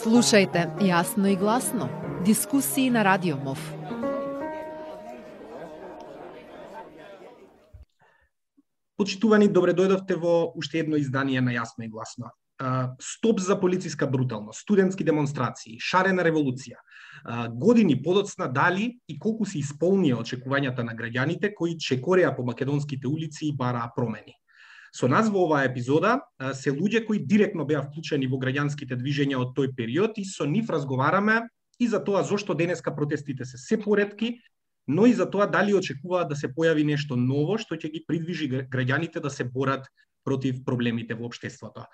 Слушајте јасно и гласно. Дискусии на Радио МОВ. Почитувани, добре дојдовте во уште едно издание на Јасно и гласно. Стоп за полициска бруталност, студентски демонстрации, шарена револуција. Години подоцна дали и колку се исполнија очекувањата на граѓаните кои чекореа по македонските улици и бараа промени. Со нас во оваа епизода се луѓе кои директно беа вклучени во граѓанските движења од тој период и со нив разговараме и за тоа зошто денеска протестите се се поредки, но и за тоа дали очекуваат да се појави нешто ново што ќе ги придвижи граѓаните да се борат против проблемите во општеството.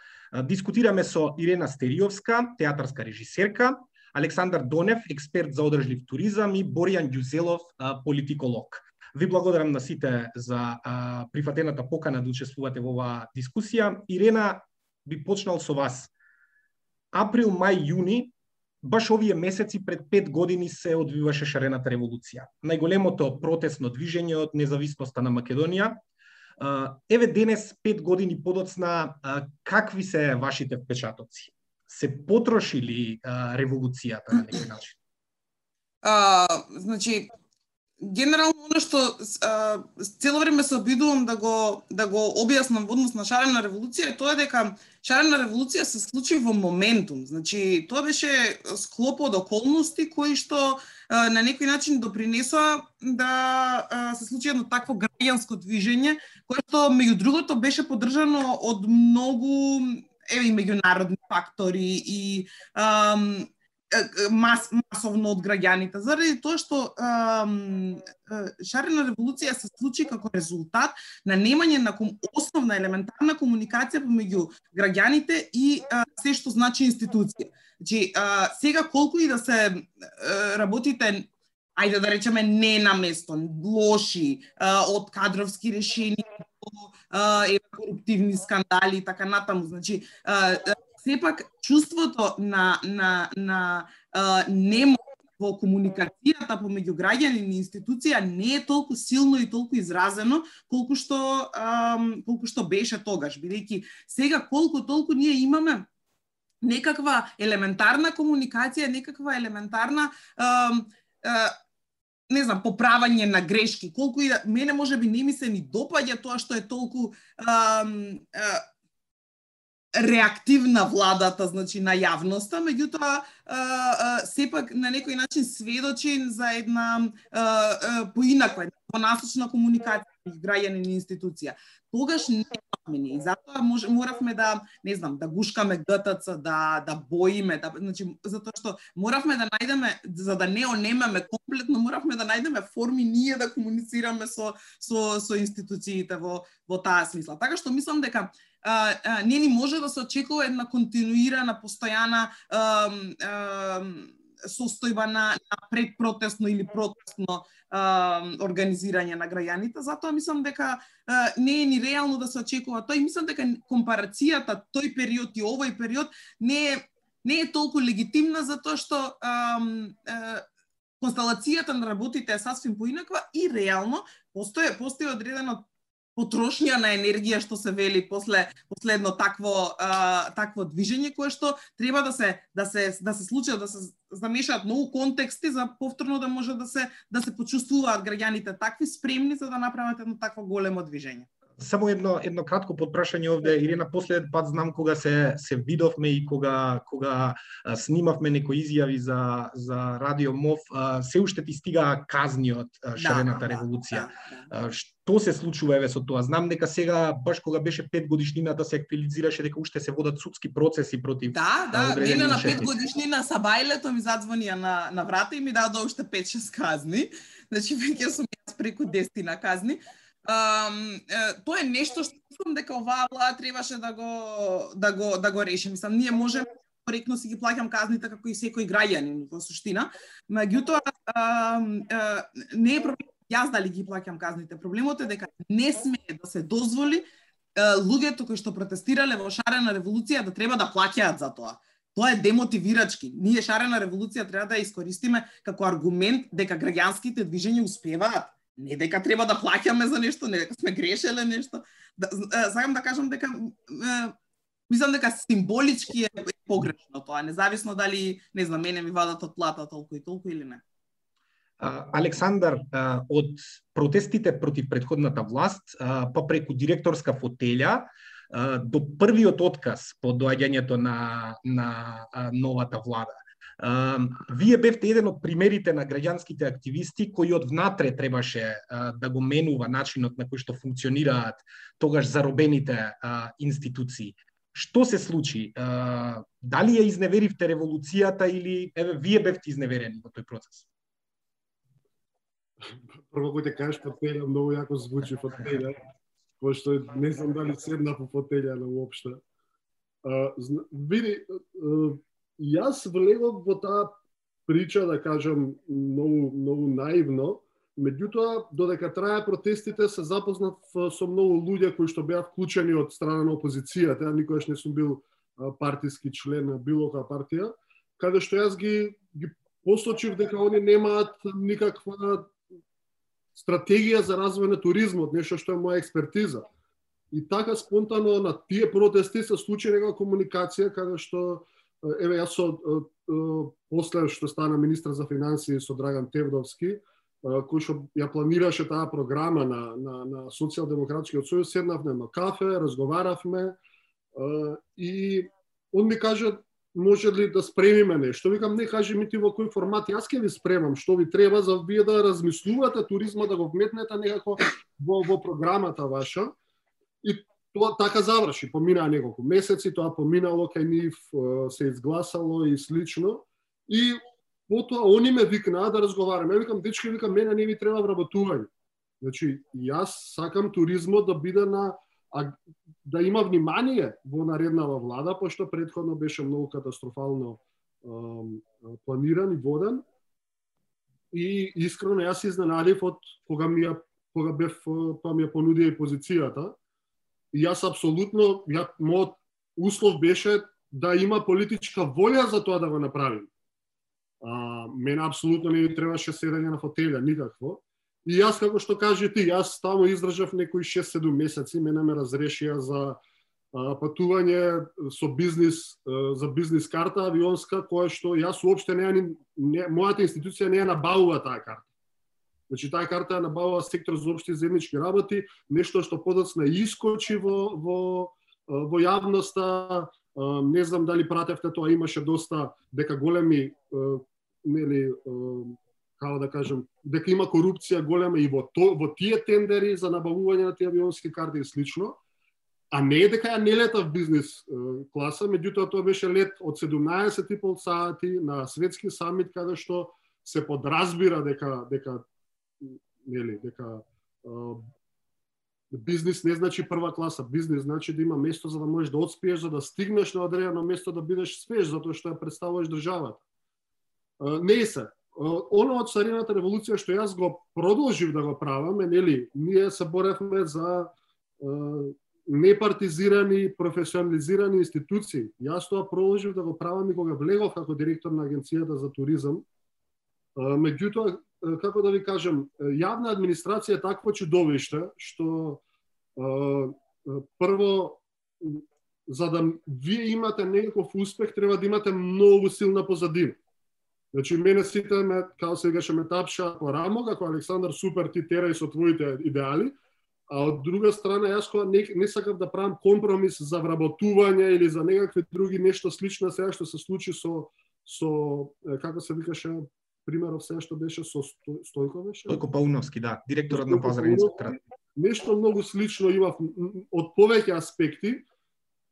Дискутираме со Ирена Стериовска, театарска режисерка, Александар Донев, експерт за одржлив туризам и Боријан Ѓузелов, политиколог. Ви благодарам на сите за а, прифатената покана да учествувате во оваа дискусија. Ирена, би почнал со вас. Април, мај, јуни, баш овие месеци пред пет години се одвиваше шарената револуција. Најголемото протестно движење од независноста на Македонија. Еве денес, пет години подоцна, какви се вашите впечатоци? Се потроши ли револуцијата на некој начин? А, значи, генерално оно што а, цело време се обидувам да го да го објаснам во однос на шарена револуција е тоа дека шарена револуција се случи во моментум. Значи, тоа беше склоп од околности кои што а, на некој начин допринесоа да а, се случи едно такво граѓанско движење кое што меѓу другото беше поддржано од многу еве и меѓународни фактори и ам, мас, масовно од граѓаните, заради тоа што ам, шарена револуција се случи како резултат на немање на ком, основна елементарна комуникација помеѓу граѓаните и е, се што значи институција. Значи, е, сега колку и да се е, работите ајде да речеме не на место, лоши, од кадровски решенија е, коруптивни скандали и така натаму. Значи, сепак чувството на на на а, немо во комуникацијата помеѓу граѓани и институција не е толку силно и толку изразено колку што ам, колку што беше тогаш, бидејќи сега колку толку ние имаме некаква елементарна комуникација, некаква елементарна ам, а, не знам, поправање на грешки, колку и да, мене може би не ми се ни допаѓа тоа што е толку ам, а, реактивна владата, значи на јавноста, меѓутоа сепак на некој начин сведочи за една поинаква, понасочна комуникација меѓу граѓани институција. Тогаш не имавме ние. Затоа мож, моравме да, не знам, да гушкаме ГТЦ, да да боиме, да значи затоа што моравме да најдеме за да не онемеме комплетно, моравме да најдеме форми ние да комуницираме со со со институциите во во таа смисла. Така што мислам дека а, а, не ни може да се очекува една континуирана, постојана а, а, состојба на, на предпротестно или протестно а, организирање на граѓаните. Затоа мислам дека а, не е ни реално да се очекува тој. Мислам дека компарацијата тој период и овој период не е не е толку легитимна затоа што а, а, констелацијата на работите е сасвим поинаква и реално постои постои одредено потрошња на енергија што се вели после последно такво а, такво движење кое што треба да се да се да се случи да се замешаат многу контексти за повторно да може да се да се почувствуваат граѓаните такви спремни за да направат едно такво големо движење. Само едно едно кратко подпрашање овде Ирина последен пат знам кога се се видовме и кога кога снимавме некои изјави за за Радио МОВ се уште ти стига казни од да, шарената да, револуција. Да, да. Што се случува еве со тоа? Знам дека сега баш кога беше пет годишнината се актуализираше дека уште се водат судски процеси против Да, да, мене на пет годишнина Сабајлето ми задзвонија на на врата и ми дадоа уште 5-6 казни. Значи веќе сум јас преку 10 на казни. Um, тоа е нешто што мислам дека оваа влада требаше да го да го да го реши. Мислам, ние можеме коректно си ги плаќам казните како и секој граѓанин во суштина. Меѓутоа не е проблем јас дали ги плаќам казните. Проблемот е дека не смее да се дозволи луѓето кои што протестирале во шарена револуција да треба да плаќаат за тоа. Тоа е демотивирачки. Ние шарена револуција треба да ја искористиме како аргумент дека граѓанските движења успеваат не дека треба да плаќаме за нешто, не дека сме грешеле нешто. Да, сакам да кажам дека Мислам дека символички е погрешно тоа, независно дали, не знам, мене ми вадат од плата толку и толку или не. Александар, од протестите против предходната власт, па преку директорска фотелја, до првиот отказ по доаѓањето на, на новата влада. Вие бевте еден од примерите на граѓанските активисти кои од внатре требаше да го менува начинот на кој што функционираат тогаш заробените институции. Што се случи? Дали ја изневеривте револуцијата или еве вие бевте изневерени во тој процес? Прво кој те кажеш фотелја, многу јако звучи фотелја, пошто не знам дали седна по фотелја на уопште. види, јас влегов во таа прича, да кажам, многу, многу наивно, меѓутоа, додека трае протестите, се запознав со многу луѓе кои што беа вклучени од страна на опозицијата, ја никогаш не сум бил партиски член на било која партија, каде што јас ги, ги посочив дека они немаат никаква стратегија за развој на туризмот, нешто што е моја експертиза. И така спонтано на тие протести се случи некоја комуникација каде што еве јас со после што стана министр за финансии со Драган Тевдовски, кој што ја планираше таа програма на, на, на Социјалдемократскиот сојуз, седнавме на кафе, разговаравме и он ми каже може ли да спремиме нешто? Викам, не кажи ми ти во кој формат, јас ќе ви спремам, што ви треба за вие да размислувате туризма, да го вметнете некако во, во програмата ваша. И Тоа така заврши, поминаа неколку месеци, тоа поминало кај нив, се изгласало и слично. И потоа они ме викнаа да разговараме. Ја викам, дечки, викам, мене не ви треба вработување. Значи, јас сакам туризмот да биде на а, да има внимание во нареднава влада, пошто предходно беше многу катастрофално планиран и воден. И искрено јас се изненадив од кога ми ја кога бев па ми ја понудија и позицијата И јас апсолутно, ја, мојот услов беше да има политичка волја за тоа да го направим. А, мене апсолутно не требаше седење на фотелја, никакво. И јас, како што кажи ти, јас таму издржав некои 6-7 месеци, мене ме разрешија за а, патување со бизнис, а, за бизнис карта авионска, која што јас уопште не, не мојата институција не ја набавува таа карта. Значи таа карта ја набавува сектор за општи земјички работи, нешто што подоцна искочи во, во, во јавноста, не знам дали пратевте тоа, имаше доста дека големи нели како да кажам дека има корупција голема и во то, во тие тендери за набавување на тие авионски карти и слично. А не е дека ја не лета в бизнес класа, меѓутоа тоа беше лет од 17,5 сати на светски самит каде што се подразбира дека дека нели, дека бизнис не значи прва класа, бизнис значи да има место за да можеш да отспиеш, за да стигнеш на одредено место да бидеш спеш, затоа што ја представуваш државата. Не се. Оно од царината револуција што јас го продолжив да го правам е, нели, ние се боревме за непартизирани, професионализирани институции. Јас тоа продолжив да го правам и кога влегов како директор на Агенцијата за туризам. Меѓутоа, како да ви кажам, јавна администрација е такво чудовиште што прво за да вие имате некаков успех треба да имате многу силна позадина. Значи мене сите ме како се викаше ме тапша по рамо како Александар супер ти терај со твоите идеали, а од друга страна јас кога не, не сакав да правам компромис за вработување или за некакви други нешто слично сега што се случи со со како се викаше примеров се што беше со Стојко беше? Стојко Пауновски, да, директорот на пазарен инспекторат. Нешто многу слично има од повеќе аспекти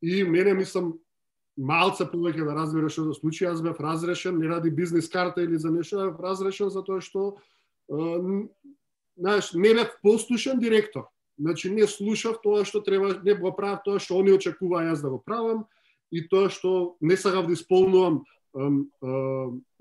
и мене мислам малце повеќе да разбира што случи, јас бев разрешен не ради бизнес карта или за нешто, бев разрешен за тоа што знаеш, не бев послушен директор. Значи не слушав тоа што треба, не го правев тоа што они очекуваа јас да го правам и тоа што не сакав да исполнувам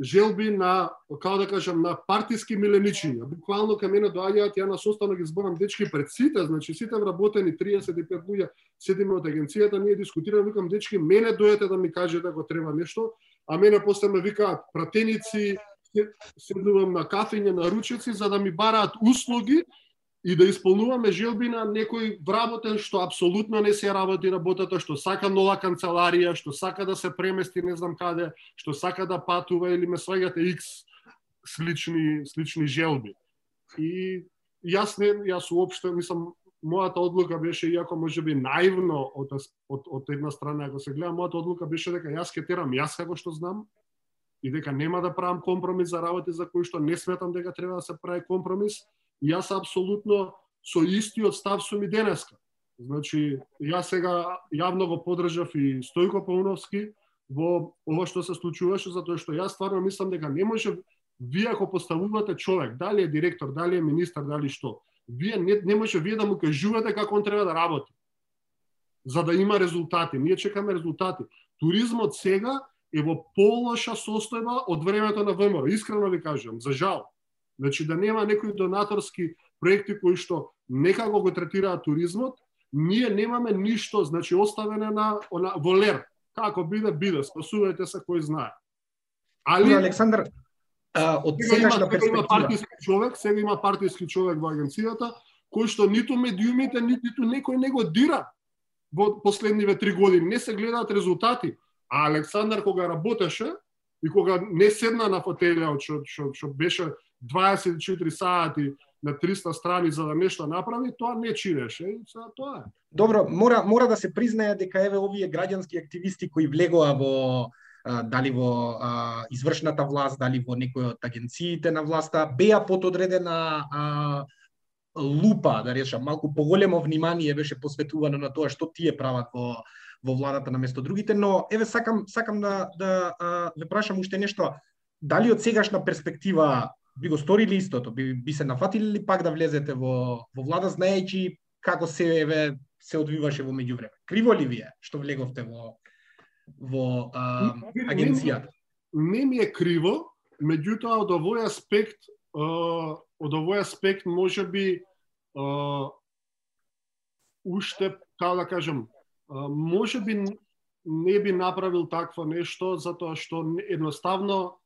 желби на, како да кажам, на партиски миленичиња. Буквално кај мене доаѓаат, ја на состанок ги зборам дечки пред сите, значи сите вработени 35 луѓе седиме од агенцијата, ние дискутираме, викам дечки, мене доете да ми кажете ако треба нешто, а мене после ме викаат пратеници, седнувам на кафење, на ручеци, за да ми бараат услуги, и да исполнуваме желби на некој вработен што апсолутно не се работи работата, што сака нова канцеларија, што сака да се премести не знам каде, што сака да патува или ме сваѓате X слични слични желби. И јас не јас уопште мислам мојата одлука беше иако можеби наивно од, од, од една страна ако се гледа мојата одлука беше дека јас ке терам јас како што знам и дека нема да правам компромис за работи за кои што не сметам дека треба да се прави компромис И јас апсолутно со истиот став сум и денеска. Значи, јас сега јавно го подржав и Стојко Пауновски во ова што се случуваше, затоа што јас стварно мислам дека не може вие ако поставувате човек, дали е директор, дали е министар, дали што, вие не, не може вие да му кажувате како он треба да работи. За да има резултати. Ние чекаме резултати. Туризмот сега е во полоша состојба од времето на ВМРО. Искрено ви кажам, за жал. Значи да нема некои донаторски проекти кои што некако го третираат туризмот, ние немаме ништо, значи оставене на она волер. Како биде, биде, спасувајте се кој знае. Али Александар, а, од сегашна перспектива има партиски човек, сега има партиски човек во агенцијата кој што ниту медиумите, ниту некој не го дира во последниве три години. Не се гледаат резултати. А Александар кога работеше и кога не седна на фотелја што што што беше 24 сати на 300 страни за да нешто направи, тоа не чинеше и тоа е. Добро, мора мора да се признае дека еве овие граѓански активисти кои влегоа во дали во а, извршната власт, дали во некој од агенциите на власта, беа пододредена а, лупа, да речам, малку поголемо внимание беше посветувано на тоа што тие прават во во владата на место другите, но еве сакам сакам да да а, ве прашам уште нешто. Дали од сегашна перспектива би го сторили истото? Би, би се нафатили ли пак да влезете во, во влада, знаејќи како се еве се одвиваше во меѓувреме? Криво ли вие што влеговте во во а, агенцијата? Не ми е криво, меѓутоа од овој аспект од овој аспект може би уште како да кажам може би не би направил такво нешто затоа што едноставно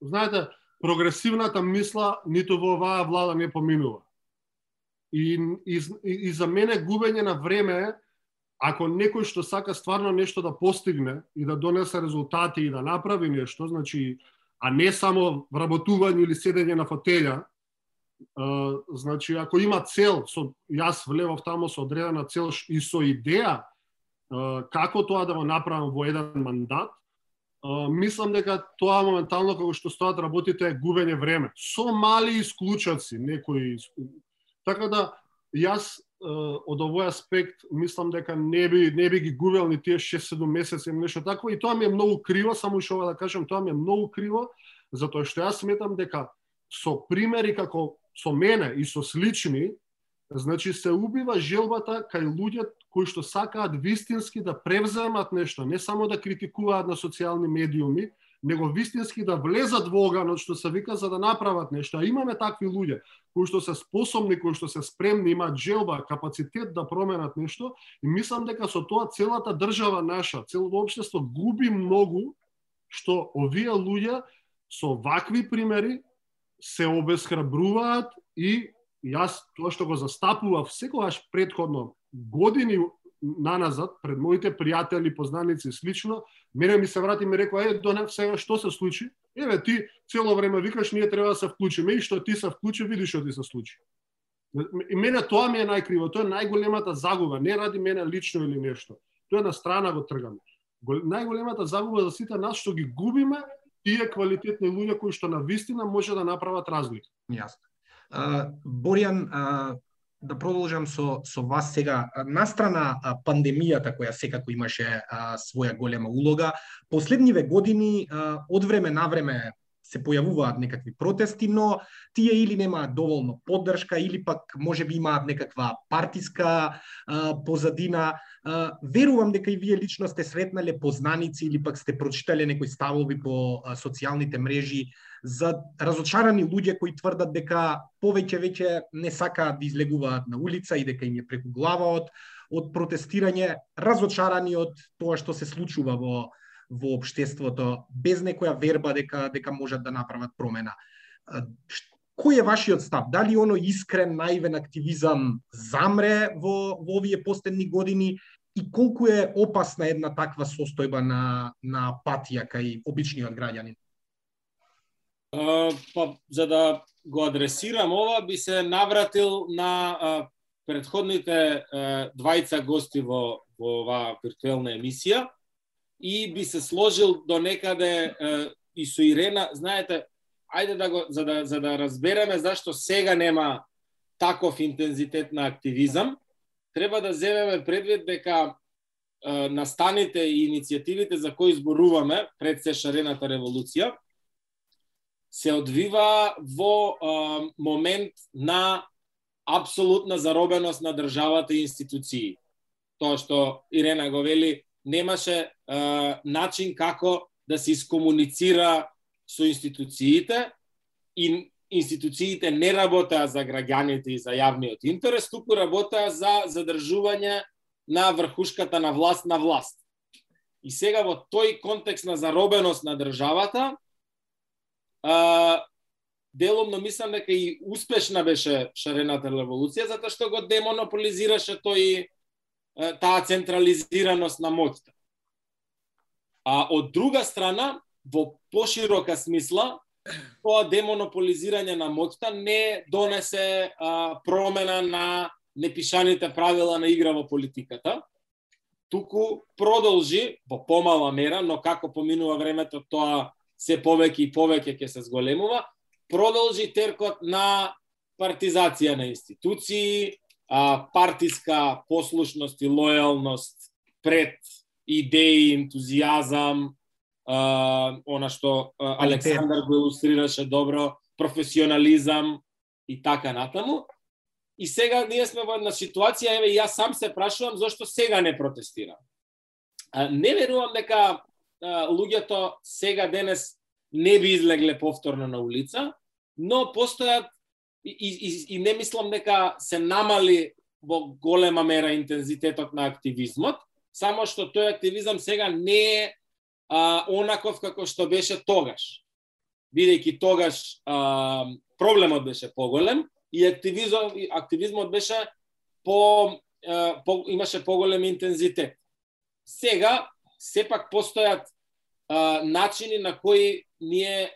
знаете прогресивната мисла ниту во оваа влада не поминува. И, и, и за мене губење на време е ако некој што сака стварно нешто да постигне и да донесе резултати и да направи нешто, значи, а не само вработување или седење на фотеља, значи, ако има цел, со, јас влевав тамо со одредена цел и со идеја како тоа да го направам во еден мандат, мислам дека тоа моментално како што стоат работите е губење време. Со мали исклучаци, некои Така да јас од овој аспект мислам дека не би не би ги губел ни тие 6-7 месеци или нешто такво и тоа ми е многу криво, само што да кажам, тоа ми е многу криво затоа што јас сметам дека со примери како со мене и со слични Значи се убива желбата кај луѓе кои што сакаат вистински да превземат нешто, не само да критикуваат на социјални медиуми, него вистински да влезат во оганот што се вика за да направат нешто. А имаме такви луѓе кои што се способни, кои што се спремни, имаат желба, капацитет да променат нешто и мислам дека со тоа целата држава наша, целото општество губи многу што овие луѓе со вакви примери се обесхрабруваат и јас тоа што го застапував секогаш предходно години наназад пред моите пријатели, познаници и слично, мене ми се врати и ми рекоа, е, Донев, сега што се случи? Еве, ти цело време викаш, ние треба да се вклучиме, и што ти се вклучи, видиш што ти се случи. И мене тоа ми е најкриво, тоа е најголемата загуба, не ради мене лично или нешто. Тоа е на страна го тргаме. Најголемата загуба за сите нас што ги губиме тие квалитетни луѓе кои што на вистина може да направат разлика. Јасно. Боријан, да продолжам со со вас сега. Настрана пандемијата која секако имаше а, своја голема улога последниве години а, од време на време се појавуваат некакви протести, но тие или немаат доволно поддршка, или пак може би имаат некаква партиска а, позадина. А, верувам дека и вие лично сте сретнале познаници или пак сте прочитале некои ставови по а, социјалните мрежи за разочарани луѓе кои тврдат дека повеќе веќе не сакаат да излегуваат на улица и дека им е преку глава од, од протестирање, разочарани од тоа што се случува во во општеството без некоја верба дека дека можат да направат промена. кој е вашиот став? Дали оно искрен, наивен активизам замре во, во овие последни години и колку е опасна една таква состојба на, на апатија кај обичниот граѓанин? Uh, па, за да го адресирам ова, би се навратил на uh, предходните uh, двајца гости во, во оваа виртуелна емисија и би се сложил до некаде uh, и со Ирена, знаете, ајде да го за да за да разбереме зашто сега нема таков интензитет на активизам, треба да земеме предвид дека е, настаните и иницијативите за кои зборуваме пред се шарената револуција се одвива во е, момент на апсолутна заробеност на државата и институции. Тоа што Ирена го вели, немаше е, начин како да се искомуницира со институциите и институциите не работаа за граѓаните и за јавниот интерес, туку работаа за задржување на врхушката на власт на власт. И сега во тој контекст на заробеност на државата, а, деломно мислам дека и успешна беше шарената револуција, затоа што го демонополизираше тој таа централизираност на моќта. А од друга страна, во поширока смисла, тоа демонополизирање на моќта не донесе а, промена на непишаните правила на игра во политиката, туку продолжи во помала мера, но како поминува времето тоа се повеќе и повеќе ќе се зголемува, продолжи теркот на партизација на институции, а, партиска послушност и лојалност пред идеи, ентузијазам, а, она што а, Александар го илустрираше добро, професионализам и така натаму. И сега ние сме во една ситуација, еве јас сам се прашувам зошто сега не протестирам. А, не верувам дека а, луѓето сега денес не би излегле повторно на улица, но постојат и, и, и не мислам дека се намали во голема мера интензитетот на активизмот, само што тој активизам сега не е а, онаков како што беше тогаш. Бидејќи тогаш а, проблемот беше поголем и активизмот, активизмот беше по, а, по имаше поголем интензитет. Сега сепак постојат а, начини на кои ние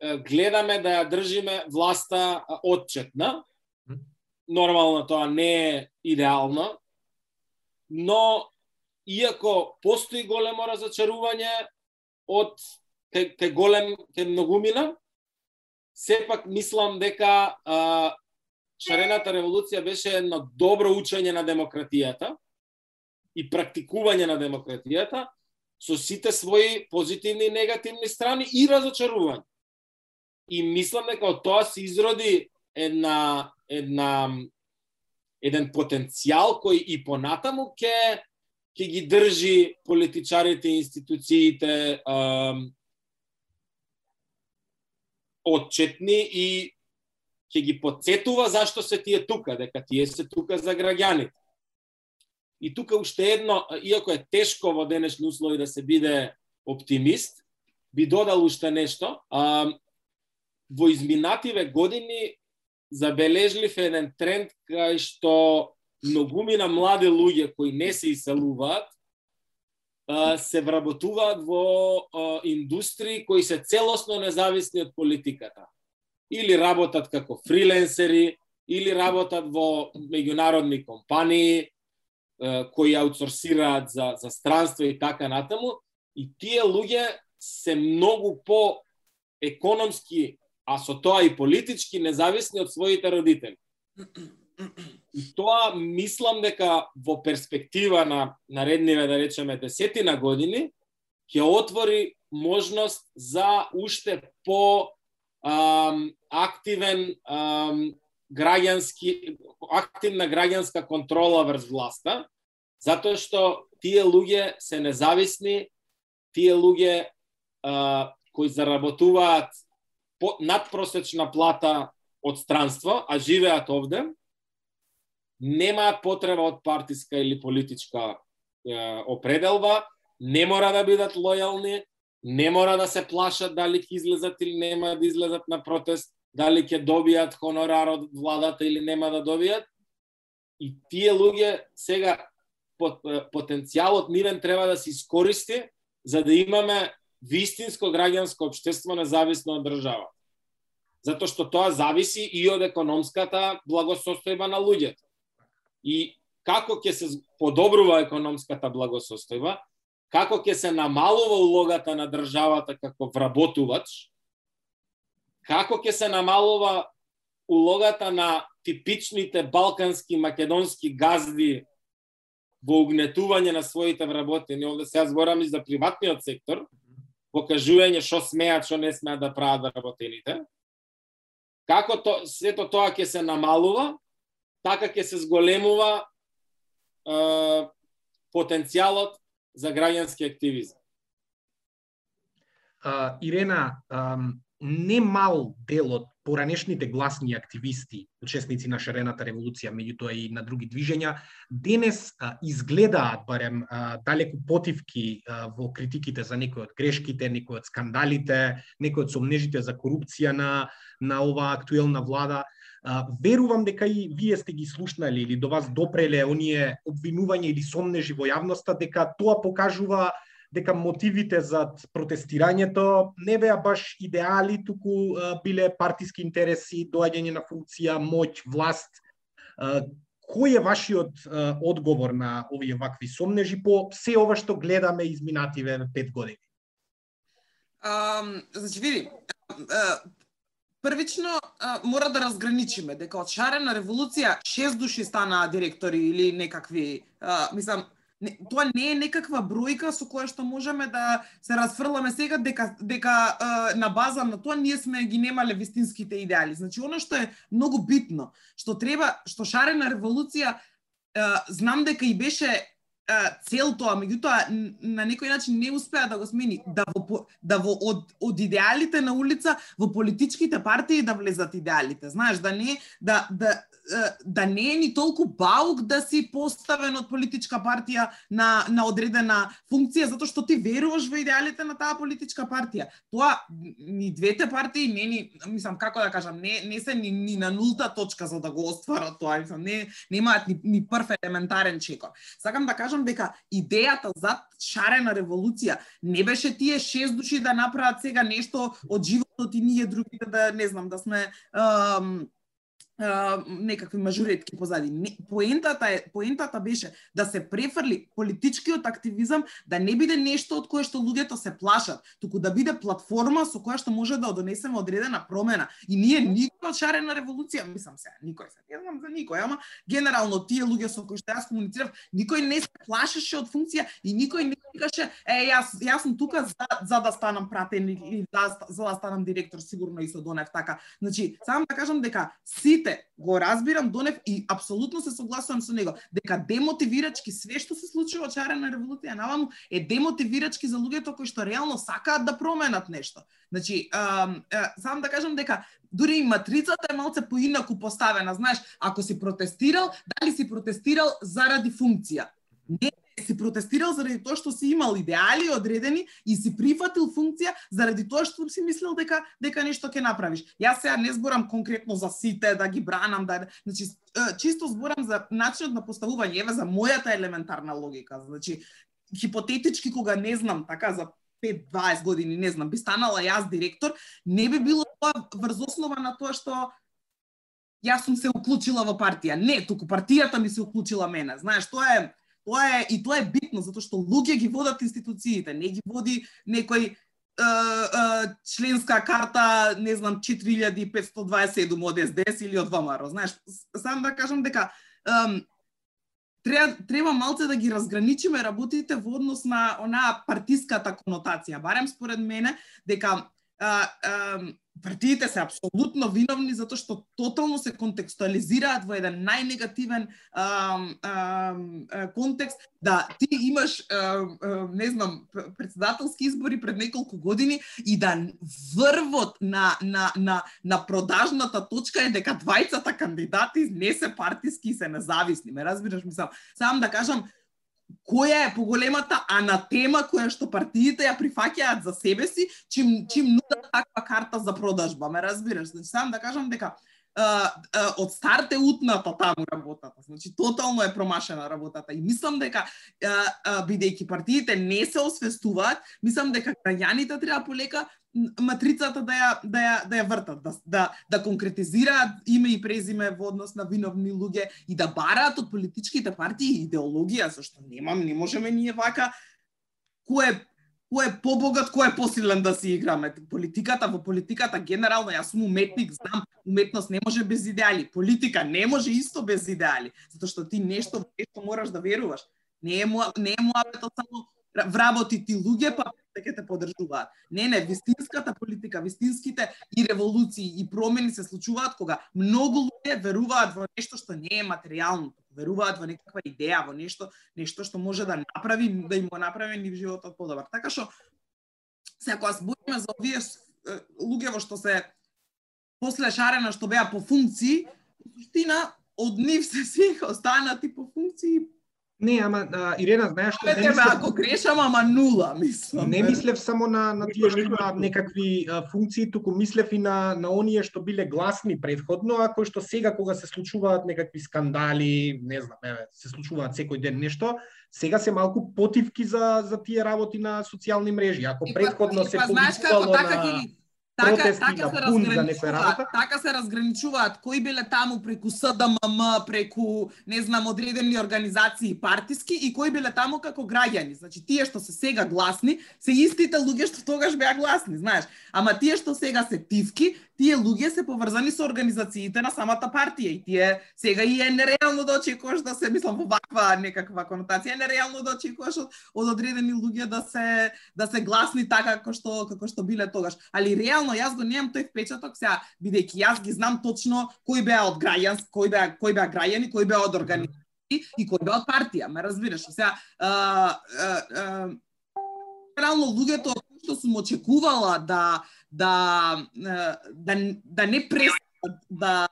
гледаме да ја држиме власта отчетна. Нормално тоа не е идеално, но иако постои големо разочарување од те, те голем, те многумина, сепак мислам дека а, шарената револуција беше едно добро учење на демократијата и практикување на демократијата со сите своји позитивни и негативни страни и разочарување. И мислам дека од тоа се изроди една една еден потенцијал кој и понатаму ќе ќе ги држи политичарите и институциите отчетни и ќе ги подсетува зашто се тие тука, дека тие се тука за граѓаните. И тука уште едно, иако е тешко во денешни услови да се биде оптимист, би додал уште нешто. А, во изминативе години забележлив еден тренд кај што многумина млади луѓе кои не се иселуваат, се вработуваат во индустрии кои се целосно независни од политиката. Или работат како фриленсери, или работат во меѓународни компании, кои аутсорсираат за, за странство и така натаму. И тие луѓе се многу по економски, а со тоа и политички независни од своите родители. И тоа мислам дека во перспектива на наредниве, да речеме, десетина години, ќе отвори можност за уште по ам, активен ам, граѓански активна граѓанска контрола врз власта, затоа што тие луѓе се независни, тие луѓе а, кои заработуваат по, надпросечна плата од странство, а живеат овде, немаат потреба од партиска или политичка е, определба, не мора да бидат лојални, не мора да се плашат дали ќе излезат или нема да излезат на протест, дали ќе добијат хонорар од владата или нема да добијат. И тие луѓе сега потенцијалот мирен треба да се искористи за да имаме вистинско граѓанско општество независно од држава. Затоа што тоа зависи и од економската благосостојба на луѓето. И како ќе се подобрува економската благосостојба, како ќе се намалува улогата на државата како вработувач, како ќе се намалува улогата на типичните балкански македонски газди во угнетување на своите вработени. Овде сега зборам и за приватниот сектор, покажување што смеат, што не смеат да прават работените. Како то, сето тоа ќе се намалува, така ќе се зголемува е, потенцијалот за граѓански активизам. Uh, Ирена, um, не мал дел од поранешните гласни активисти, учесници на шарената револуција, меѓутоа и на други движења, денес а, изгледаат барем а, далеку потивки а, во критиките за некои од грешките, некои од скандалите, некои од сомнежите за корупција на на оваа актуелна влада. А, верувам дека и вие сте ги слушнали или до вас допреле оние обвинувања или сомнежи во јавноста дека тоа покажува дека мотивите за протестирањето не беа баш идеали, туку биле партиски интереси, доаѓање на функција, моќ, власт. Кој е вашиот одговор на овие вакви сомнежи по се ова што гледаме изминативе пет години? Um, значи, види, првично мора да разграничиме дека од шарена револуција шест души станаа директори или некакви, мислам, не, тоа не е некаква бројка со која што можеме да се разфрламе сега дека дека е, на база на тоа ние сме ги немале вистинските идеали. Значи она што е многу битно, што треба, што шарена револуција е, знам дека и беше цел тоа, меѓутоа на некој начин не успеа да го смени, да во, да во од, од идеалите на улица во политичките партии да влезат идеалите. Знаеш, да не да да да не е ни толку баук да си поставен од политичка партија на, на одредена функција, затоа што ти веруваш во идеалите на таа политичка партија. Тоа, ни двете партии, не ни, мислам, како да кажам, не, не се ни, ни на нулта точка за да го остварат тоа, мислам, не, немаат ни, ни прв елементарен чекор. Сакам да кажам дека идејата за шарена револуција не беше тие шест души да направат сега нешто од животот и ние другите да, не знам, да сме... Um, некакви мажуретки позади. Не, поентата е поентата беше да се префрли политичкиот активизам да не биде нешто од кое што луѓето се плашат, туку да биде платформа со која што може да донесеме одредена промена. И ние никој од шарена револуција, мислам се, никој се, не знам за никој, ама генерално тие луѓе со кои што јас комуницирав, никој не се плашеше од функција и никој не викаше, е јас јас сум тука за, за да станам пратен или за, за да станам директор сигурно и со Донев така. Значи, само да кажам дека сите сите го разбирам Донев и апсолутно се согласувам со него дека демотивирачки све што се случува од чарена револуција наваму е демотивирачки за луѓето кои што реално сакаат да променат нешто. Значи, а, а, сам да кажам дека дури и матрицата е малце поинаку поставена, знаеш, ако си протестирал, дали си протестирал заради функција. Не си протестирал заради тоа што си имал идеали одредени и си прифатил функција заради тоа што си мислел дека дека нешто ќе направиш. Јас сега не зборам конкретно за сите да ги бранам, да значи чисто зборам за начинот на поставување, еве за мојата елементарна логика. Значи хипотетички кога не знам така за 5-20 години, не знам, би станала јас директор, не би било тоа врз основа на тоа што јас сум се уклучила во партија. Не, туку партијата ми се уклучила мене. Знаеш, тоа е Тоа е и тоа е битно затоа што луѓе ги водат институциите, не ги води некој е, е, членска карта, не знам, 4527 од СДС или од ВМРО. Знаеш, сам да кажам дека ем, треба треба малце да ги разграничиме работите во однос на онаа партиската конотација. Барем според мене дека а, а, партиите се апсолутно виновни затоа што тотално се контекстуализираат во еден најнегативен ам, ам, контекст да ти имаш ам, ам, не знам председателски избори пред неколку години и да врвот на на на на продажната точка е дека двајцата кандидати не се партиски и се независни. Ме разбираш, мислам, сам да кажам која е поголемата анатема која што партиите ја прифаќаат за себе си, чим чим нудат таква карта за продажба, ме разбираш? Значи сам да кажам дека а, а, од старте утната таму работата. Значи тотално е промашена работата и мислам дека бидејќи партиите не се освестуваат, мислам дека граѓаните треба да полека матрицата да ја да ја да ја вртат, да да да конкретизираат име и презиме во однос на виновни луѓе и да бараат од политичките партии идеологија, зашто немам, не можеме ние вака кој е кој е побогат, кој е посилен да си играме. Политиката, во политиката генерално, јас сум уметник, знам, уметност не може без идеали. Политика не може исто без идеали, затоа што ти нешто нешто мораш да веруваш. Не е не е муабетот само вработи ти луѓе, па да ќе те подржуваат. Не, не, вистинската политика, вистинските и револуции и промени се случуваат кога многу луѓе веруваат во нешто што не е материјално, веруваат во некаква идеја, во нешто, нешто што може да направи, да им го направи ни животот подобар. Така што, се ако збориме за овие луѓе во што се после шарена што беа по функции, суштина од нив се сите останати по функции Не, ама а, Ирена, знаеш што не мислев... ако грешам, ама нула, мислам. Не мислев само на на тие што има некакви а, функции, туку мислев и на на оние што биле гласни предходно, а кои што сега кога се случуваат некакви скандали, не знам, еве, се случуваат секој ден нешто, сега се малку потивки за за тие работи на социјални мрежи. Ако предходно се повикувало на така, протести така се бун за некоја работа. Така се разграничуваат кои биле таму преку СДММ, преку не знам одредени организации партиски и кои биле таму како граѓани. Значи тие што се сега гласни се истите луѓе што тогаш беа гласни, знаеш. Ама тие што сега се тивки, тие луѓе се поврзани со организациите на самата партија и тие сега и е нереално да очекуваш да се мислам во ваква некаква конотација, е нереално да очекуваш од, од одредени луѓе да се да се гласни така како што како што биле тогаш. Али реално јас го немам тој впечаток сега бидејќи јас ги знам точно кој беа од граѓан, кој беа кој беа граѓани, кој беа од организации и кој беа од партија, ме разбираш? Сега а, а, а, реално луѓето што сум очекувала да да да да не престанат да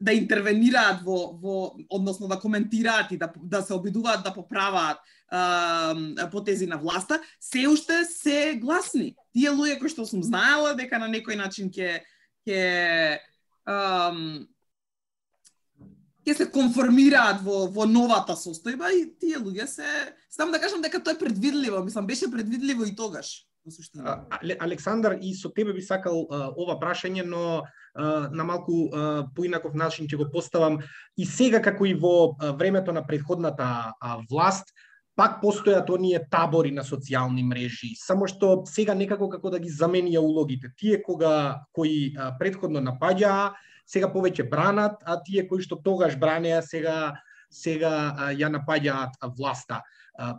да интервенираат во во односно да коментираат и да да се обидуваат да поправаат потези на власта, се уште се гласни. Тие луѓе кои што сум знаела дека на некој начин ќе ќе ќе се конформираат во во новата состојба и тие луѓе се само да кажам дека тоа е предвидливо, мислам беше предвидливо и тогаш во суштина. Александар, и со тебе би сакал а, ова прашање, но на малку поинаков начин ќе го поставам. И сега, како и во времето на предходната власт, пак постојат оние табори на социјални мрежи, само што сега некако како да ги заменија улогите. Тие кога кои предходно напаѓаа, сега повеќе бранат, а тие кои што тогаш бранеа сега сега а, ја напаѓаат власта.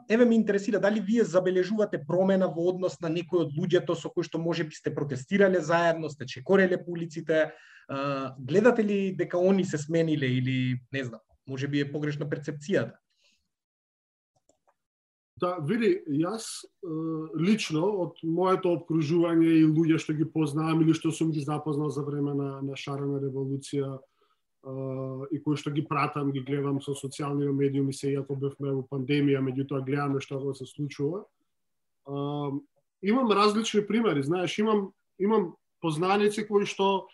Еве ме интересира дали вие забележувате промена во однос на некои од луѓето со кои што може би сте протестирале заедно, сте чекореле по улиците, гледате ли дека они се смениле или не знам, може би е погрешна перцепцијата? Да, види, јас лично од моето обкружување и луѓе што ги познавам или што сум ги запознал за време на, на шарена револуција, и кои што ги пратам, ги гледам со социјални медиуми се иако бевме во пандемија, меѓутоа гледаме што го се случува. имам различни примери, знаеш, имам имам познаници кои што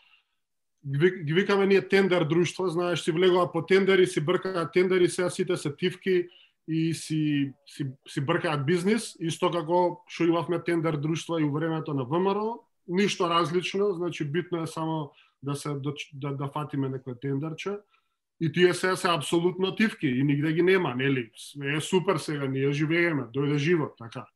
ги викаме ние тендер друштво, знаеш, си влегува по тендери, си бркаат тендери, сега сите се тивки и си, си, си бркаат бизнис, исто како што имавме тендер друштво и во времето на ВМРО, ништо различно, значи битно е само да се да, да да фатиме некој тендерче. И тие се се апсолутно тивки и нигде ги нема, нели? Е супер сега, ние живееме, дојде живот, така.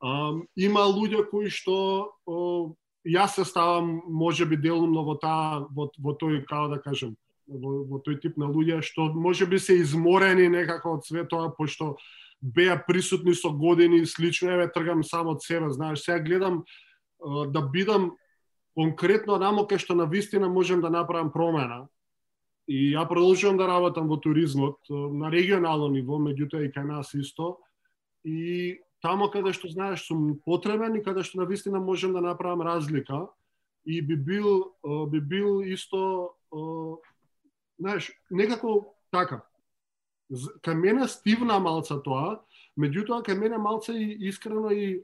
Um, има луѓе кои што о, јас се ставам можеби делумно во таа во, во тој како да кажем во, во тој тип на луѓе што можеби се изморени некако од све тоа пошто беа присутни со години и слично еве тргам само од себе знаеш сега гледам да бидам конкретно намо кај што на вистина можем да направам промена. И ја продолжувам да работам во туризмот на регионално ниво, меѓутоа и кај нас исто. И тамо каде што знаеш сум потребен и каде што на вистина можем да направам разлика и би бил би бил исто знаеш некако така Кај мене стивна малца тоа, меѓутоа кај мене малце и искрено и е,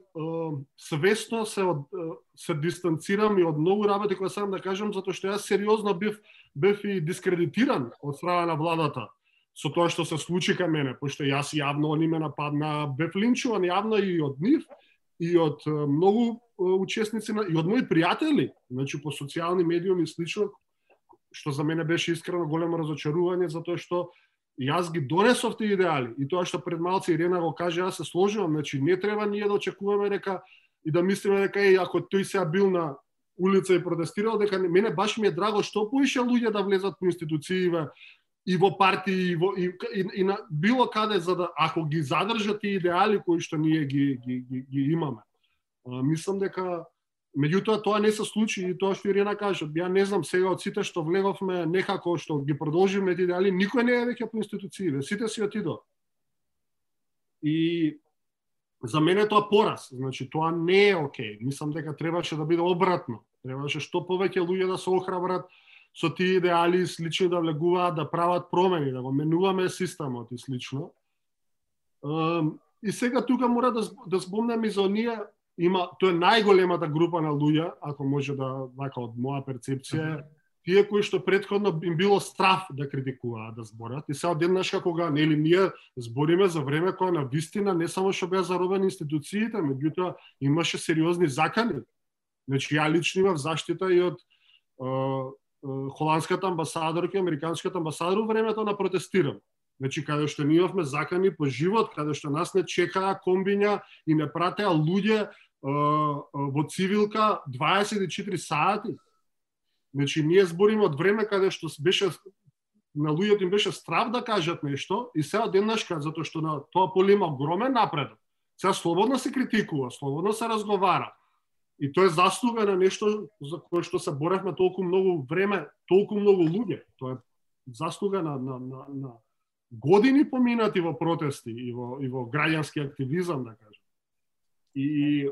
свесно се од, е, се дистанцирам и од многу работи кои сам да кажам затоа што јас сериозно бев бев и дискредитиран од страна на владата со тоа што се случи кај мене, пошто јас јавно они ме нападна, бев линчуван јавно и од нив и од е, многу е, учесници на, и од мои пријатели, значи по социјални медиуми и слично, што за мене беше искрено големо разочарување затоа што јас ги донесов тие идеали и тоа што пред малце Ирена го каже, јас се сложувам, значи не треба ние да очекуваме дека и да мислиме дека е ако тој сега бил на улица и протестирал дека не- мене баш ми е драго што поише луѓе да влезат по институцииве и во партии и, во, и, и, и на било каде за да ако ги задржат и идеали кои што ние ги ги, ги, ги имаме. А, мислам дека Меѓутоа тоа не се случи и тоа што Ирина кажа, ја не знам сега од сите што влеговме некако што ги продолжиме тие идеали, никој не е веќе по институциите, сите си отидо. И за мене тоа пораз, значи тоа не е окей. Мислам дека требаше да биде обратно. Требаше што повеќе луѓе да се охрабрат со тие идеали и слични да влегуваат, да прават промени, да го менуваме системот и слично. И сега тука мора да, да збомнам и за оние има тоа е најголемата група на луѓе, ако може да вака од моја перцепција, тие кои што предходно им било страф да критикуваат, да зборат. И сега одеднаш кога нели ние збориме за време кога на вистина не само што беа заробени институциите, меѓутоа имаше сериозни закани. Значи ја лично имав заштита и од холандската амбасадорка и американската амбасадор во времето на протестирам. Значи, каде што ние имавме закани по живот, каде што нас не чекаа комбиња и не пратеа луѓе во цивилка 24 сати. Значи, ние збориме од време каде што беше на луѓето им беше страв да кажат нешто и сега деннашка, затоа што на тоа поле има огромен напредок. Сега слободно се критикува, слободно се разговара. И тоа е заслуга на нешто за кое што се боревме толку многу време, толку многу луѓе. Тоа е заслуга на, на, на, на години поминати во протести и во, и во граѓански активизам, да кажем. И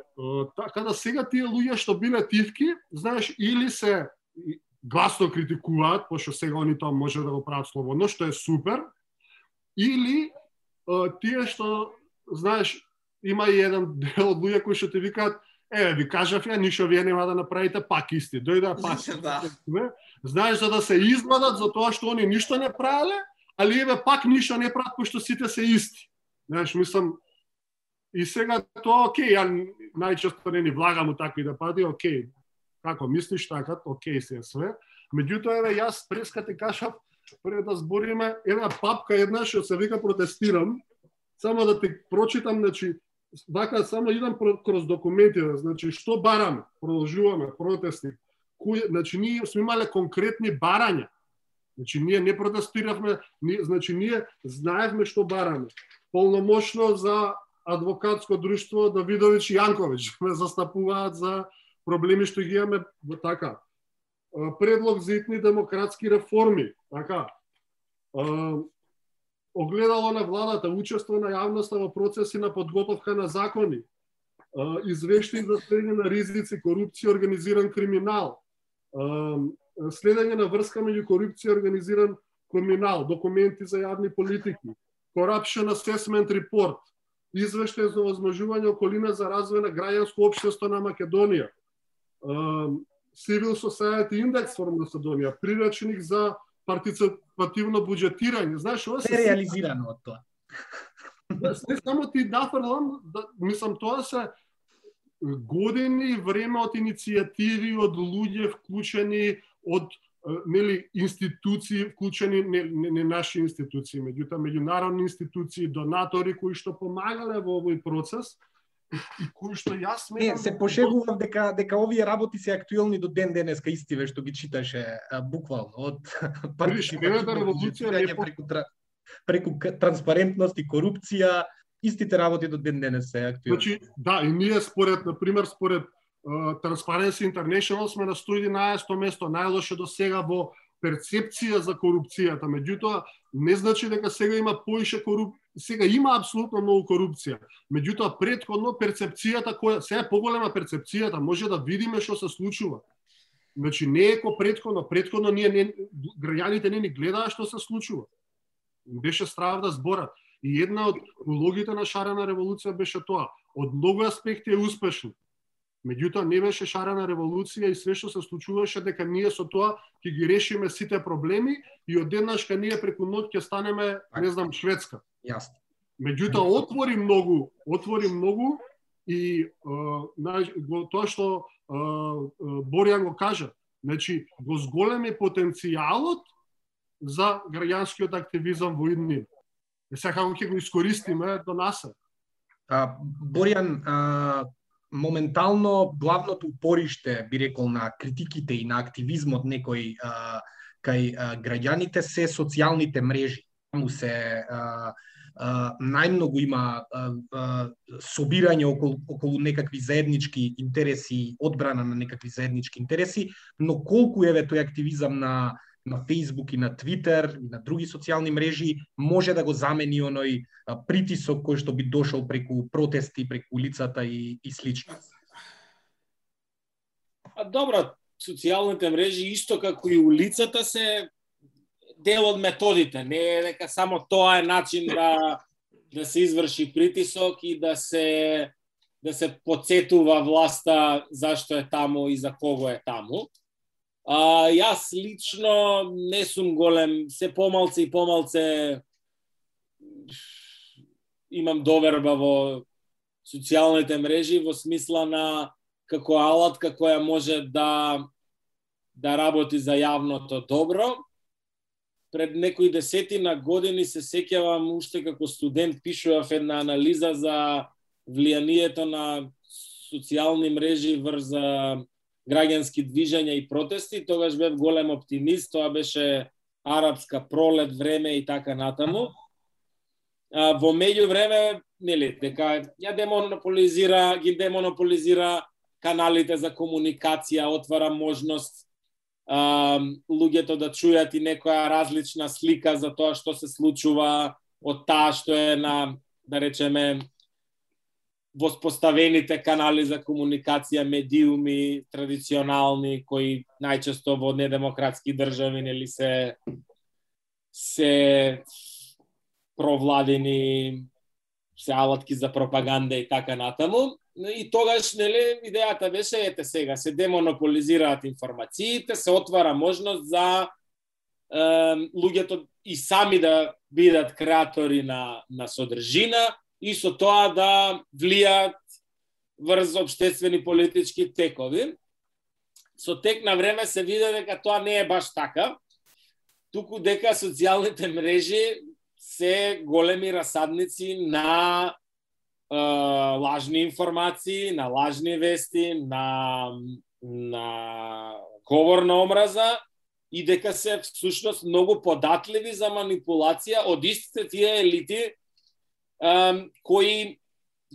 така да сега тие луѓе што биле тивки, знаеш, или се гласно критикуваат, пошто сега они тоа може да го прават слободно, што е супер, или тие што, знаеш, има и еден дел од луѓе кои што ти викаат, еве, ви кажав ја, ништо вие нема да направите пак исти. Дојда пак. Да. Знаеш, за да се извадат за тоа што они ништо не правеле, али еве пак ништо не прават, пошто сите се исти. Знаеш, мислам, и сега тоа, окей, ја најчесто не ни влагам у такви да пади, окей, како мислиш така, окей се е све. Меѓутоа, еве, јас преска ти кажав, пред да збориме, една папка една што се вика протестирам, само да ти прочитам, значи, вака само идам кроз документите, значи што бараме, продолжуваме протести, кој, значи ние сме имале конкретни барања. Значи ние не протестиравме, ние, значи ние знаевме што бараме. Полномошно за адвокатско друштво Давидович и Јанковиќ ме застапуваат за проблеми што ги имаме во така. Предлог за итни демократски реформи, така. Огледало на владата, учество на јавноста во процеси на подготовка на закони, а, за следење на ризици, корупција, организиран криминал, следење на врска меѓу корупција и организиран криминал, документи за јавни политики, Corruption Assessment Report, извештај за возможување околина за развој на граѓанско општество на Македонија, Civil Society Index for Macedonија, прирачник за партиципативно буџетирање. Знаеш, ова Се реализирано од тоа. Да, не само ти нафрлам, да, мислам тоа се години време од иницијативи, од луѓе вклучени, од нели институции вклучени не, не, не наши институции, меѓутоа меѓународни институции, донатори кои што помагале во овој процес и кои што јас Не, сметам се дека- пошегував дека дека овие работи се актуелни до ден денеска истиве што ги читаше буквално од ширената револуција не преку преку транспарентност и корупција, истите работи до ден денес се актуелни. Значи, да, и ние според, на пример, според Transparency International сме на 111 место, најлоше до сега во перцепција за корупцијата. Меѓутоа, не значи дека сега има поише корупција. Сега има апсолутно многу корупција. Меѓутоа, предходно перцепцијата која сега е поголема перцепцијата, може да видиме што се случува. Значи не е ко предходно, предходно ние не граѓаните не ни гледаа што се случува. беше страв да зборат. И една од улогите на шарена револуција беше тоа. Од многу аспекти е успешна Меѓутоа не беше шарена револуција и све што се случуваше дека ние со тоа ќе ги решиме сите проблеми и одеднаш ка ние преку ноќ ќе станеме, не знам, Шведска. Јасно. Меѓутоа отвори многу, отвори многу и го, тоа што Боријан го кажа, значи го зголеми потенцијалот за граѓанскиот активизам во иднина. И сега како ќе го искористиме до нас? Боријан, а, моментално главното упориште, би рекол, на критиките и на активизмот некој а, кај а, граѓаните се социјалните мрежи. Таму се а, најмногу има собирање околу, околу некакви заеднички интереси, одбрана на некакви заеднички интереси, но колку еве тој активизам на на Facebook и на Twitter и на други социјални мрежи може да го замени оној притисок кој што би дошол преку протести, преку улицата и, и слично. А добро, социјалните мрежи исто како и улицата се дел од методите, не е дека само тоа е начин да да се изврши притисок и да се да се подсетува власта зашто е таму и за кого е таму. А, јас лично не сум голем, се помалце и помалце имам доверба во социјалните мрежи во смисла на како алатка која може да да работи за јавното добро. Пред некои десетина години се сеќавам уште како студент пишував една анализа за влијанието на социјални мрежи врз граѓански движења и протести, тогаш бев голем оптимист, тоа беше арапска пролет време и така натаму. А, во меѓу време, нели, дека ја демонополизира, ги демонополизира каналите за комуникација, отвара можност а, луѓето да чујат и некоја различна слика за тоа што се случува од таа што е на, да речеме, воспоставените канали за комуникација, медиуми традиционални кои најчесто во недемократски држави нели се се провладени се алатки за пропаганда и така натаму. И тогаш, нели, идејата беше, ете сега, се демонополизираат информациите, се отвара можност за е, луѓето и сами да бидат креатори на, на содржина и со тоа да влијат врз обштествени политички текови. Со тек на време се виде дека тоа не е баш така, туку дека социјалните мрежи се големи расадници на лажни информации, на лажни вести, на на говор на омраза и дека се всушност многу податливи за манипулација од истите тие елити кои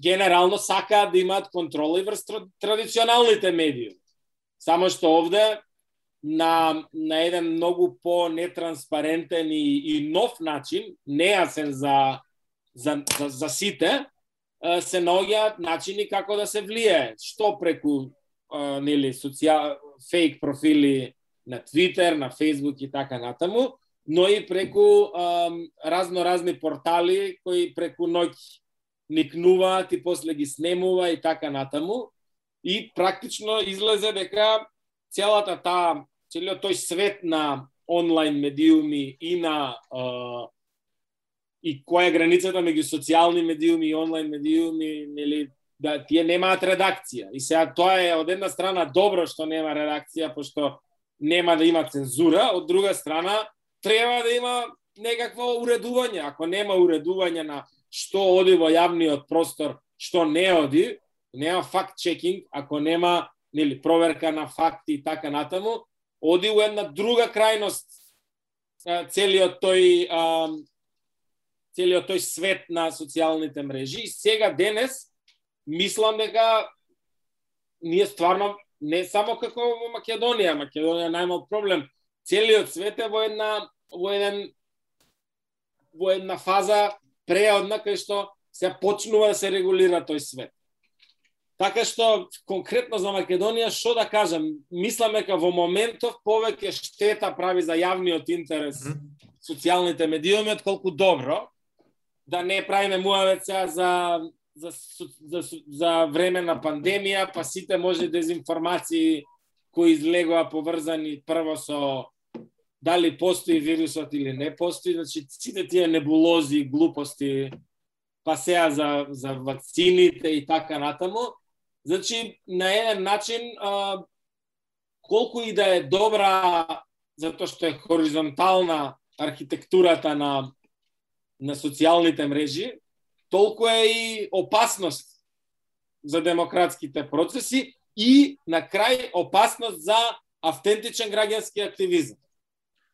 генерално сакаат да имаат контрола и врз традиционалните медиуми. Само што овде на, на еден многу по-нетранспарентен и, и нов начин, нејасен за, за, за, за сите, се наоѓаат начини како да се влие, што преку нели социјал фейк профили на Твитер, на Фейсбук и така натаму, но и преку разно разни портали кои преку ноќ никнуваат и после ги снемува и така натаму. И практично излезе дека целата таа целиот тој свет на онлайн медиуми и на и која е границата меѓу социјални медиуми и онлайн медиуми, нели, да тие немаат редакција. И сега тоа е од една страна добро што нема редакција, пошто нема да има цензура, од друга страна треба да има некакво уредување. Ако нема уредување на што оди во јавниот простор, што не оди, нема факт чекинг, ако нема нели проверка на факти и така натаму, оди у една друга крајност целиот тој целиот тој свет на социјалните мрежи. И сега денес мислам дека ние стварно не само како во Македонија, Македонија најмал проблем, целиот свет е во една во еден во една фаза преодна кај што се почнува да се регулира тој свет. Така што конкретно за Македонија што да кажам, мислам дека во моментов повеќе штета прави за јавниот интерес социјалните медиуми, отколку добро. Да не правиме муавеца за за, за, за време на пандемија, па сите може дезинформации кои излегоа поврзани прво со дали постои вирусот или не постои, значи сите тие небулози, глупости, па сеа за, за вакцините и така натаму, значи на еден начин а, колку и да е добра затоа што е хоризонтална архитектурата на на социјалните мрежи, толку е и опасност за демократските процеси и на крај опасност за автентичен граѓански активизам.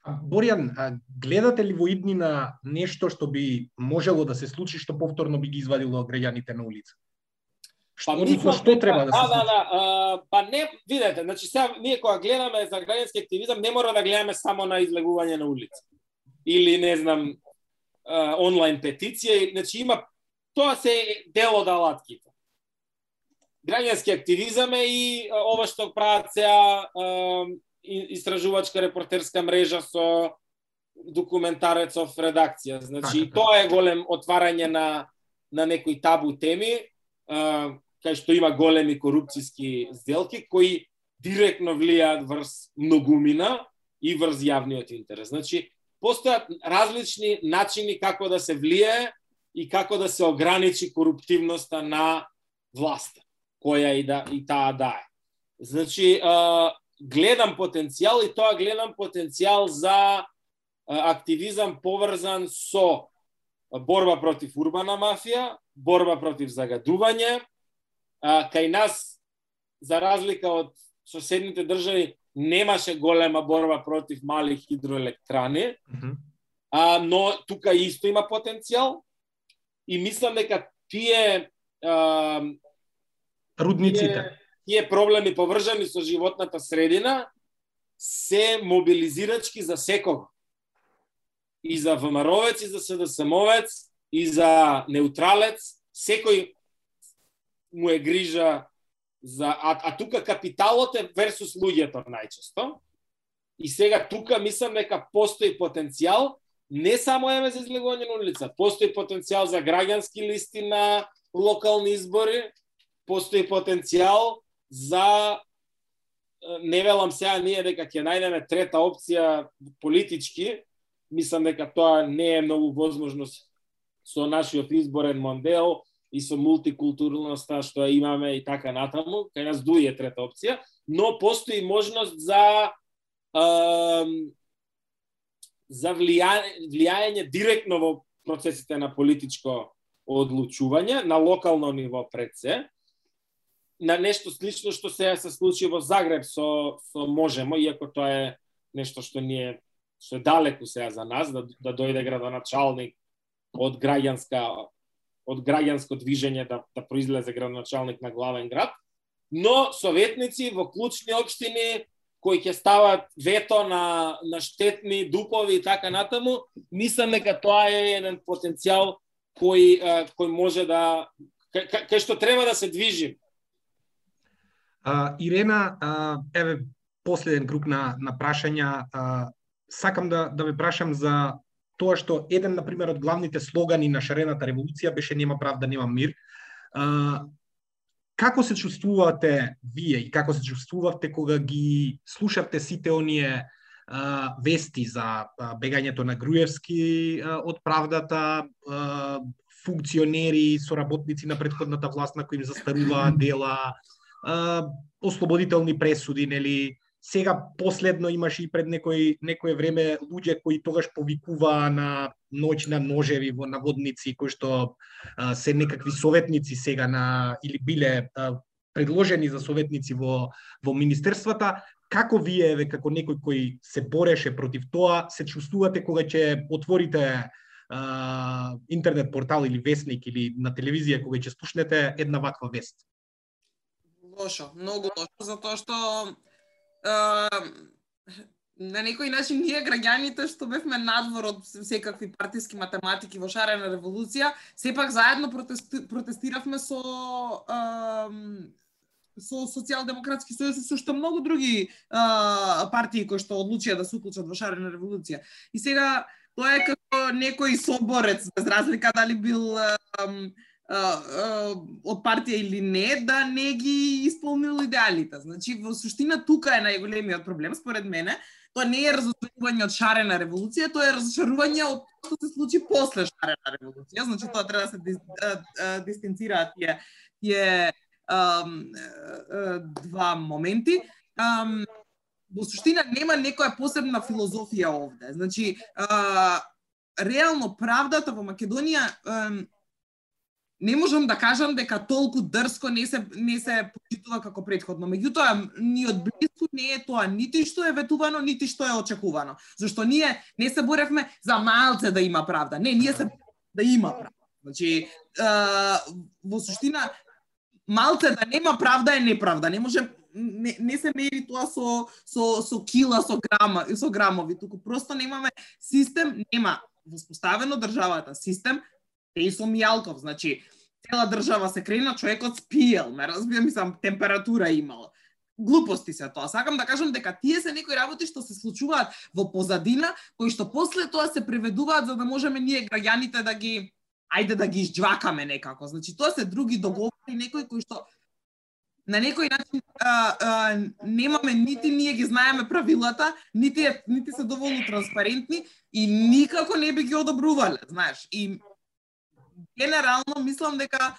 Боријан, гледате ли во иднина нешто што би можело да се случи што повторно би ги извадило граѓаните на улица? Па Односно, што дека- треба да се да, да, случи? да, а, па не, видете, значи сега ние кога гледаме за граѓански активизам не мора да гледаме само на излегување на улица. Или не знам а, онлайн петиција, значи има тоа се дел од алатките. Граѓански активизам е и ова што прават сега истражувачка репортерска мрежа со документарецов редакција. Значи, и Така, тоа е голем отварање на на некои табу теми, а, кај што има големи корупцијски сделки кои директно влијаат врз многумина и врз јавниот интерес. Значи, постојат различни начини како да се влијае и како да се ограничи коруптивноста на власта, која и да и таа да е. Значи, гледам потенцијал и тоа гледам потенцијал за активизам поврзан со борба против урбана мафија, борба против загадување. А, кај нас, за разлика од соседните држави, немаше голема борба против мали хидроелектрани, Мгм. а, но тука исто има потенцијал и мислам дека тие а, Рудниците. тие, тие проблеми поврзани со животната средина се мобилизирачки за секого. И за ВМРО-вец, и за СДСМовец, и за неутралец, секој му е грижа за а, а тука капиталот е версус луѓето најчесто. И сега тука мислам дека постои потенцијал не само еме за излегување на улица, постои потенцијал за граѓански листи на локални избори, постои потенцијал за не велам сега ние дека ќе најдеме трета опција политички, мислам дека тоа не е многу возможност со нашиот изборен модел и со мултикултурноста што ја имаме и така натаму, кај нас дуи е трета опција, но постои можност за ем, за влијање, влијање директно во процесите на политичко одлучување на локално ниво пред се, на нешто слично што се се случи во Загреб со со Можемо, иако тоа е нешто што ние што е далеку сега за нас да да дојде градоначалник од граѓанска од граѓанско движење да да произлезе градоначалник на главен град, но советници во клучни општини кои ќе стават вето на на штетни дупови и така натаму, мислам дека тоа е еден потенцијал кој кој може да кај, кај што треба да се движи. А, Ирена, а, еве последен круг на на прашања. А, сакам да да ве прашам за тоа што еден на пример од главните слогани на шарената револуција беше нема правда, нема мир. А, како се чувствувате вие и како се чувствувавте кога ги слушавте сите оние а, вести за бегањето на Груевски а, од правдата, а, функционери, соработници на предходната власт на кои им застаруваат дела, ослободителни пресуди, нели? Сега последно имаше и пред некој некое време луѓе кои тогаш повикуваа на ноќ на ножеви во наводници кои што а, се некакви советници сега на или биле а, предложени за советници во во министерствата. Како вие еве како некој кој се бореше против тоа, се чувствувате кога ќе отворите а, интернет портал или вестник или на телевизија кога ќе спушнете една ваква вест? Лошо, многу лошо, затоа што е, на некој начин ние граѓаните што бевме надвор од секакви партиски математики во шарена револуција, сепак заедно протести, протестиравме со е, со социјалдемократски сојуз и со што многу други а, партии кои што одлучија да се уклучат во шарена револуција. И сега тоа е како некој соборец, без разлика дали бил а, од партија или не, да не ги исполнил идеалите. Значи, во суштина, тука е најголемиот проблем, според мене. Тоа не е разочарување од шарена револуција, тоа е разочарување од тоа што се случи после шарена револуција. Значи, тоа треба да се дис, да, да тие, тие ам, два моменти. Ам, во суштина нема некоја посебна филозофија овде. Значи, а, реално правдата во Македонија ам, не можам да кажам дека толку дрско не се не се почитува како претходно. Меѓутоа, ни од близко не е тоа нити што е ветувано, нити што е очекувано. Зашто ние не се боревме за малце да има правда. Не, ние се да има правда. Значи, а, во суштина малце да нема правда е неправда. Не може не, не се мери тоа со со со кила, со грама, со грамови, туку просто немаме систем, нема воспоставено државата систем, пејсом и алков, значи цела држава се крена, човекот спиел, ме разбија, мислам, температура имал. Глупости се тоа. Сакам да кажам дека тие се некои работи што се случуваат во позадина, кои што после тоа се преведуваат за да можеме ние граѓаните да ги ајде да ги изџвакаме некако. Значи тоа се други договори, некои кои што на некој начин а, а, немаме нити ние ги знаеме правилата, нити нити се доволно транспарентни и никако не би ги одобрувале, знаеш. И генерално мислам дека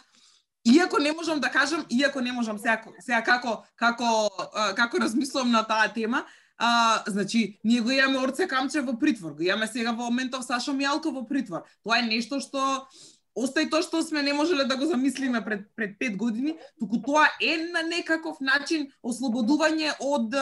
иако не можам да кажам, иако не можам сега, сега како како како размислувам на таа тема, а, значи, ние го имаме Орце Камче во притвор, го имаме сега во моментов Сашо Мјалко во притвор. Тоа е нешто што остај тоа што сме не можеле да го замислиме пред пред 5 години, туку тоа е на некаков начин ослободување од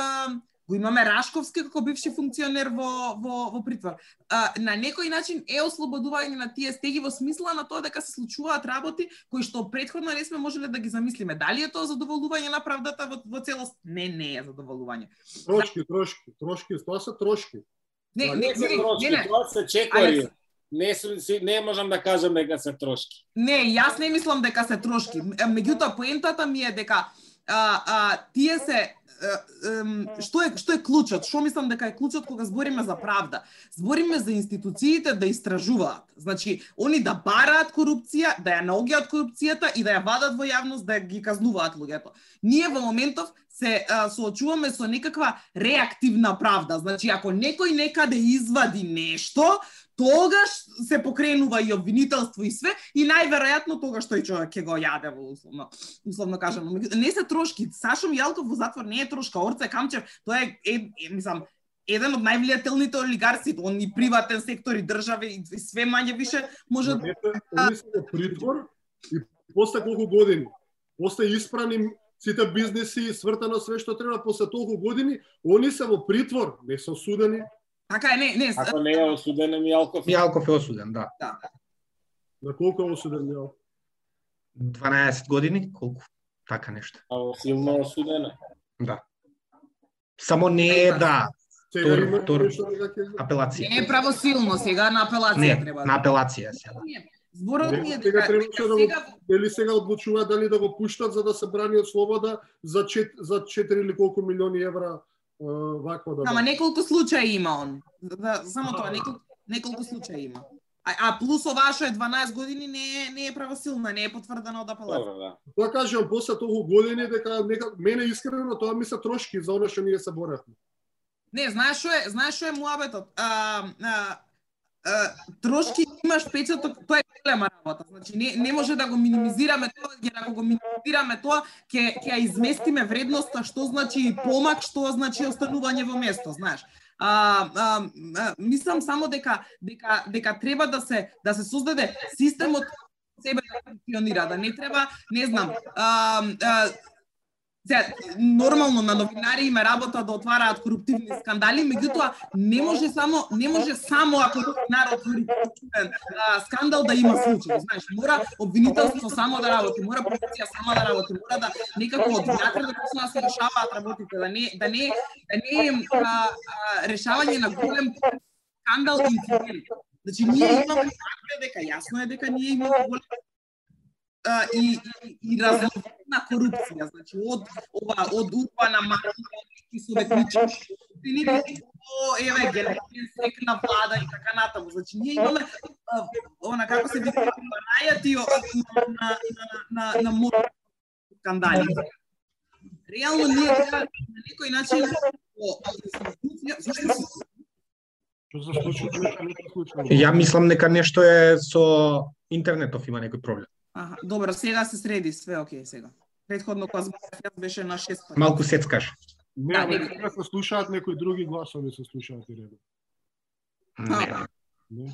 го имаме Рашковски како бивши функционер во во во притвор. А, на некој начин е ослободување на тие стеги во смисла на тоа дека се случуваат работи кои што претходно не сме можеле да ги замислиме. Дали е тоа задоволување на правдата во, во целост? Не, не е задоволување. Трошки, трошки, трошки, тоа се трошки. Не, Не, не, не, трошки, не, тоа се чекори. Не, не можам да кажам дека се трошки. Не, јас не мислам дека се трошки. Меѓутоа поентата ми е дека а, а, тие се што е што е клучот? Што мислам дека е клучот кога збориме за правда? Збориме за институциите да истражуваат. Значи, они да бараат корупција, да ја наоѓаат корупцијата и да ја вадат во јавност да ги казнуваат луѓето. Ние во моментов се а, соочуваме со некаква реактивна правда. Значи, ако некој некаде извади нешто, тогаш се покренува и обвинителство и све и најверојатно тогаш тој човек ќе го јаде во условно условно кажано. Не се трошки. Сашо Јалков во затвор не е трошка. Орце Камчев, тоа е, е, е мислам, еден од највлијателните олигарси, он и приватен сектор и држави и све мање више може да Они се во притвор и после колку години, после испрани сите бизнеси, свртано све што треба, после толку години, они се во притвор, не се осудени. Така е, не, не, Ако не е осуден Мијалков, Мијалков е осуден, да. На колку е осуден јал? 12 години, колку? Така нешто. а силно осуден. е. Да. Само не е да да ќе апелација. не е правосилно, сега на апелација Не, треба. на апелација сега. Не, Зборот Не, ми е сега дека, требаше дека да го- сега Дали сега одлучуваат дали да го пуштат за да се брани од слобода за чет, за 4 или колку милиони евра вакво да. Ама неколку случаи има он. Да, само тоа, неколку, неколку случаи има. А, а плюс оваа што е 12 години не е, не е правосилна, не е потврдена од апелација. Добро, да. Тоа кажам после толку години дека нека мене искрено тоа ми се трошки за она што ние се боревме. Не, знаеш што е, знаеш што е муабетот? А, а, трошки имаш печаток, тоа е голема работа. Значи не, не може да го минимизираме тоа, ќе ако го минимизираме тоа, ќе ќе ја изместиме вредноста што значи помак, што значи останување во место, знаеш. А, а, а, мислам само дека дека дека треба да се да се создаде системот себе да функционира, да не треба, не знам, а, а, Се, нормално на новинари има работа да отвараат коруптивни скандали, меѓутоа не може само не може само ако новинар отвори корупционен скандал да има случај, знаеш, мора обвинителство само да работи, мора полиција сама да работи, мора да некако од да почнат да се решаваат работите, да не да не да не а, а, решавање на голем скандал инцидент. Значи ние имаме факт е дека јасно е дека ние имаме голем а, и, и, и различна корупција, значи од ова од урбана мафија, од советнички, до еве генерален сек на влада и така натаму. Значи ние имаме а, она како се вика варајати на на на на, на скандали. Реално ние треба на некој начин зашто се Ја мислам дека нешто е со интернетов има некој проблем. Аха, добро, сега се среди, све окей сега. Предходно кога зборав јас беше на 6 пати. Малку сецкаш. Не, Да, не. сега се слушаат некои други гласови се слушаат и редо. Не. Не?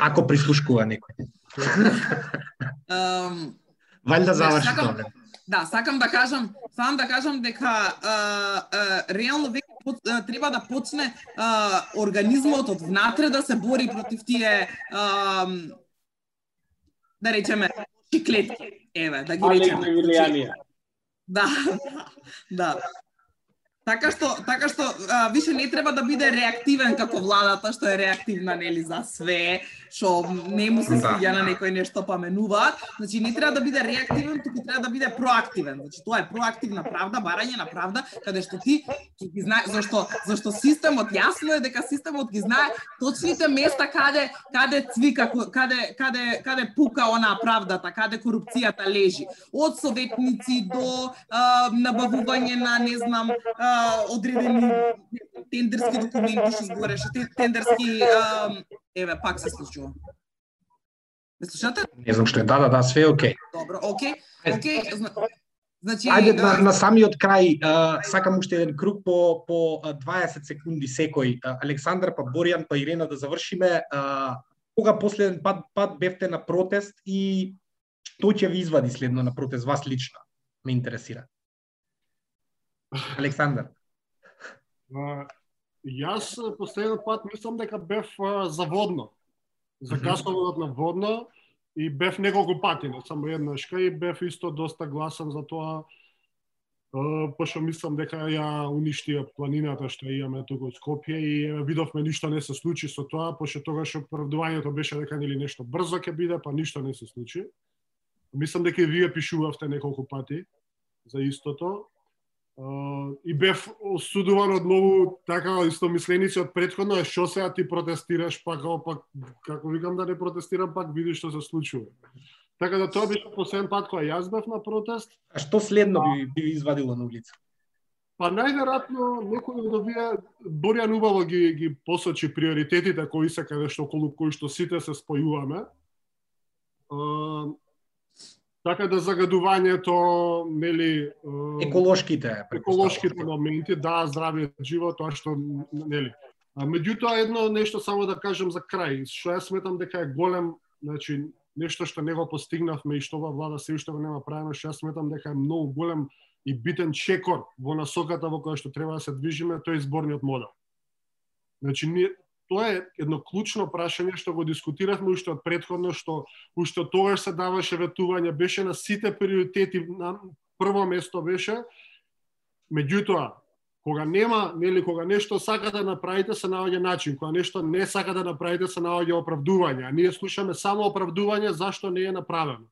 Ако прислушкува некој. Ам, Валјда заврши сакам- тоа. Да, сакам да кажам, сакам да кажам дека а, а, реално веќе поц- а, треба да почне а, организмот од внатре да се бори против тие а, да речеме чиклетки. Еве, да ги речеме. Малигни влијанија. Да, да. Така што, така што а, више не треба да биде реактивен како владата што е реактивна нели за све, што не му се Да. свиѓа на некој нешто па менуваат. Значи не треба да биде реактивен, туку треба да биде проактивен. Значи тоа е проактивна правда, барање на правда, каде што ти ќе ги знае зашто зашто системот јасно е дека системот ги знае точните места каде каде цвика, каде каде каде пука онаа правдата, каде корупцијата лежи. Од советници до а, набавување на не знам а, одредени тендерски документи што збореше, те- тендерски а, еве пак се случува. Ме слушате? Не знам што е. Да, да, да, све е окей. Добро, окей. Окей, зна- значи Ајде на, на самиот крај, а, сакам уште еден круг по по а, 20 секунди секој. Александар па Боријан па Ирена да завршиме. А, кога последен пат пат бевте на протест и што ќе ви извади следно на протест вас лично? Ме интересира. Александар. А, Јас последниот пат мислам дека бев за водно. За Мгм. гасоводот на водно и бев неколку пати, не само еднашка и бев исто доста гласен за тоа а, пошто мислам дека ја уништија планината што ја имаме тука од Скопје и видовме ништо не се случи со тоа, пошто тогаш оправдувањето беше дека нели нешто брзо ќе биде, па ништо не се случи. Мислам дека и вие пишувавте неколку пати за истото. И бев осудуван од многу така истомисленици од предходно, е што сега ти протестираш, пак, о, пак, како викам да не протестирам, пак видиш што се случува. Така да тоа беше последен пат кога јас бев на протест, А што следно би, би извадило на улица? па најверојатно некој од овие Борјан убаво ги ги посочи приоритетите кои се каде што околу кои што сите се спојуваме. Така да загадувањето, нели, Еколошките. еколошките моменти, да, здравиот живот, тоа што, нели. А, меѓутоа, едно нешто само да кажем за крај, што јас сметам дека е голем, значи, нешто што не го постигнавме и што ова влада се уште го нема правено, што јас сметам дека е многу голем и битен чекор во насоката во која што треба да се движиме, тој е изборниот модел. Значи, ние, тоа е едно клучно прашање што го дискутиравме уште од предходно, што уште тогаш се даваше ветување, беше на сите приоритети, на прво место беше, меѓутоа, кога нема, нели, кога нешто сака да направите, се наоѓа начин, кога нешто не сака да направите, се наоѓа оправдување, а ние слушаме само оправдување зашто не е направено.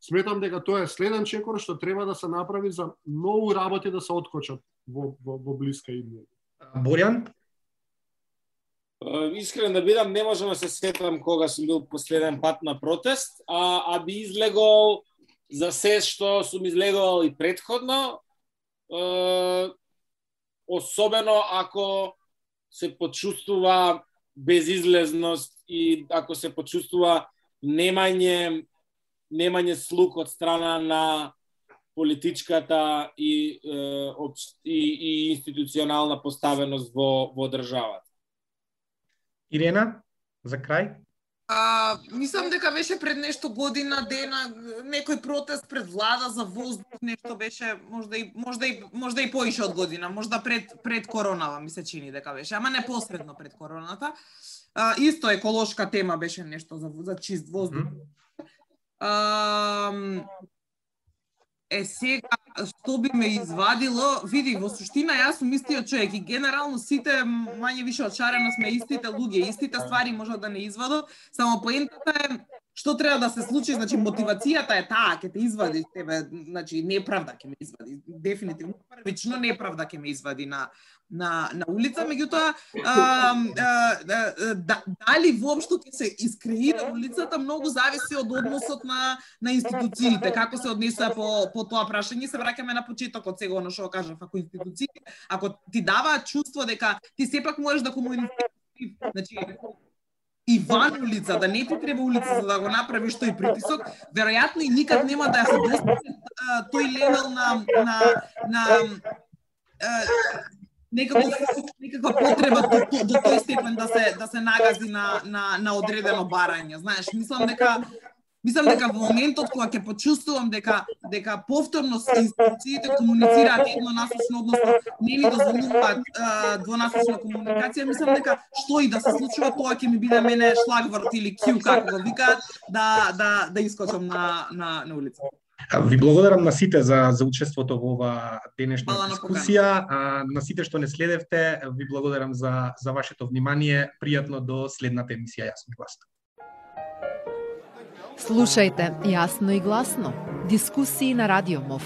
Сметам дека тоа е следен чекор што треба да се направи за многу работи да се откочат во, во, во блиска иднина. Боријан? Искрен да бидам, не можам да се сетам кога сум бил последен пат на протест, а, а би излегол за се што сум излегол и предходно, е, особено ако се почувствува безизлезност и ако се почувствува немање немање слух од страна на политичката и, е, и, и институционална поставеност во, во државата. Ирена? За крај? А, мислам дека беше пред нешто година дена некој протест пред влада за воздух, нешто беше можда и можда и можда и поише од година, можда пред пред коронава ми се чини дека беше, ама непосредно пред короната. А, исто еколошка тема беше нешто за за чист воздух. А, е сега што би ме извадило, види во суштина јас сум истиот човек и генерално сите мање више од шарено сме истите луѓе, истите ствари можат да не извадат, само поентата е што треба да се случи, значи мотивацијата е таа, ќе те извади тебе, значи неправда ќе ме извади, дефинитивно првично неправда ќе ме извади на на на улица, меѓутоа да, дали воопшто ќе се искреира улицата многу зависи од односот на на институциите, како се однесува по по тоа прашање, се враќаме на почетокот сега оно што кажав, ако институциите, ако ти даваат чувство дека ти сепак можеш да комуницираш, значи и ван улица, да не ти треба улица за да го направиш тој притисок, веројатно и никад нема да се достигне тој левел на на на некако некаква потреба до, до, до тој степен да се да се нагази на на на одредено барање. Знаеш, мислам дека Мислам дека во моментот кога ќе почувствувам дека дека повторно институциите комуницираат еднонасочно, односно не ни дозволуваат двонасочна комуникација, мислам дека што и да се случува, тоа ќе ми биде мене шлагворт или кју како го викаат, да да да искочам на на на улица. Ви благодарам на сите за за учеството во ова денешна дискусија. А, на сите што не следевте, ви благодарам за за вашето внимание. Пријатно до следната емисија Јасно гласно. Слушајте јасно и гласно. Дискусии на Радио МОВ.